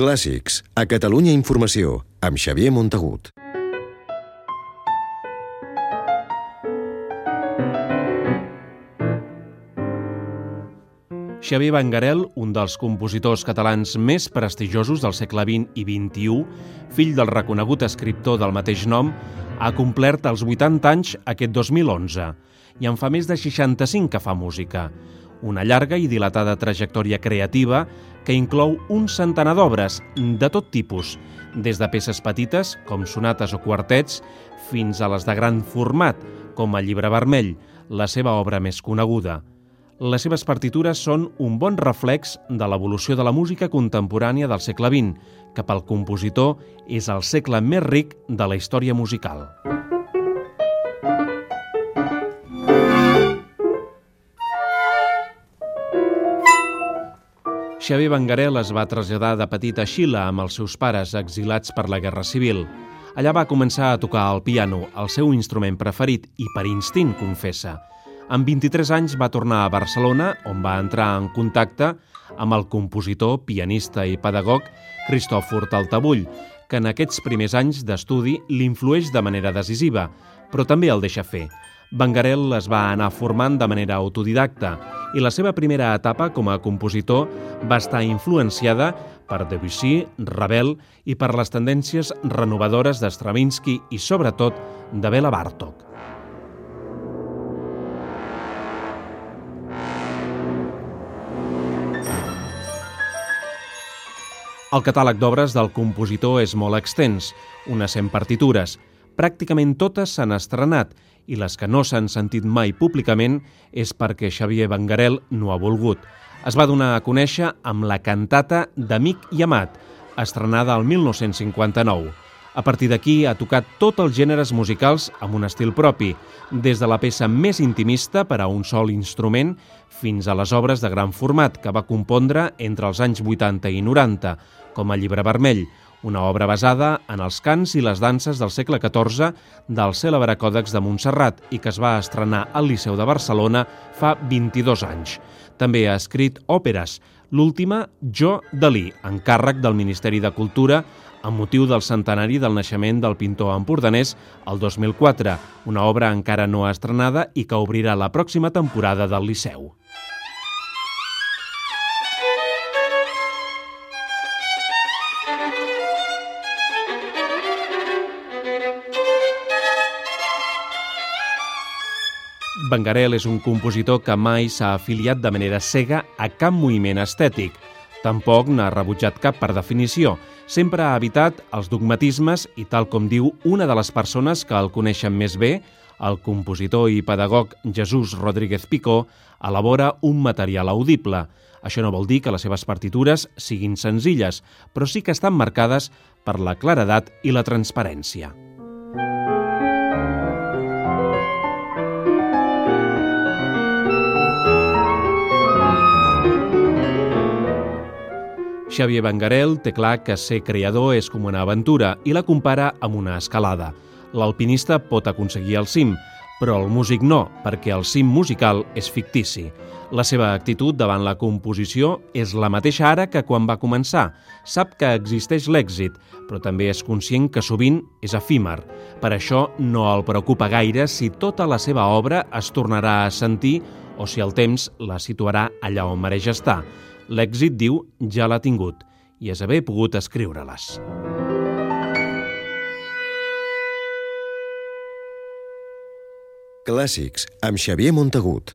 Clàssics, a Catalunya Informació, amb Xavier Montagut. Xavier Bangarel, un dels compositors catalans més prestigiosos del segle XX i XXI, fill del reconegut escriptor del mateix nom, ha complert els 80 anys aquest 2011 i en fa més de 65 que fa música. Una llarga i dilatada trajectòria creativa que inclou un centenar d'obres de tot tipus, des de peces petites, com sonates o quartets, fins a les de gran format, com el Llibre Vermell, la seva obra més coneguda. Les seves partitures són un bon reflex de l'evolució de la música contemporània del segle XX, que pel compositor és el segle més ric de la història musical. Xavier Bangarel es va traslladar de petit a Xile amb els seus pares exilats per la Guerra Civil. Allà va començar a tocar el piano, el seu instrument preferit, i per instint, confessa. Amb 23 anys va tornar a Barcelona, on va entrar en contacte amb el compositor, pianista i pedagog Cristòfor Taltabull, que en aquests primers anys d'estudi l'influeix de manera decisiva, però també el deixa fer. Bangarel es va anar formant de manera autodidacta i la seva primera etapa com a compositor va estar influenciada per Debussy, Ravel i per les tendències renovadores d'Stravinsky i, sobretot, de Bela Bartók. El catàleg d'obres del compositor és molt extens, unes 100 partitures. Pràcticament totes s'han estrenat i les que no s'han sentit mai públicament és perquè Xavier Bangarel no ha volgut. Es va donar a conèixer amb la cantata d'Amic i Amat, estrenada el 1959. A partir d'aquí ha tocat tots els gèneres musicals amb un estil propi, des de la peça més intimista per a un sol instrument fins a les obres de gran format que va compondre entre els anys 80 i 90, com el Llibre Vermell, una obra basada en els cants i les danses del segle XIV del cèlebre Còdex de Montserrat i que es va estrenar al Liceu de Barcelona fa 22 anys. També ha escrit òperes, l'última Jo Dalí, encàrrec del Ministeri de Cultura amb motiu del centenari del naixement del pintor empordanès el 2004, una obra encara no estrenada i que obrirà la pròxima temporada del Liceu. Bangarel és un compositor que mai s'ha afiliat de manera cega a cap moviment estètic. Tampoc n'ha rebutjat cap per definició. Sempre ha evitat els dogmatismes i, tal com diu una de les persones que el coneixen més bé, el compositor i pedagog Jesús Rodríguez Picó, elabora un material audible. Això no vol dir que les seves partitures siguin senzilles, però sí que estan marcades per la claredat i la transparència. Xavier Bangarel té clar que ser creador és com una aventura i la compara amb una escalada. L'alpinista pot aconseguir el cim, però el músic no, perquè el cim musical és fictici. La seva actitud davant la composició és la mateixa ara que quan va començar. Sap que existeix l'èxit, però també és conscient que sovint és efímer. Per això no el preocupa gaire si tota la seva obra es tornarà a sentir o si el temps la situarà allà on mereix estar. L'èxit, diu, ja l'ha tingut i és haver pogut escriure-les. Clàssics, amb Xavier Montagut.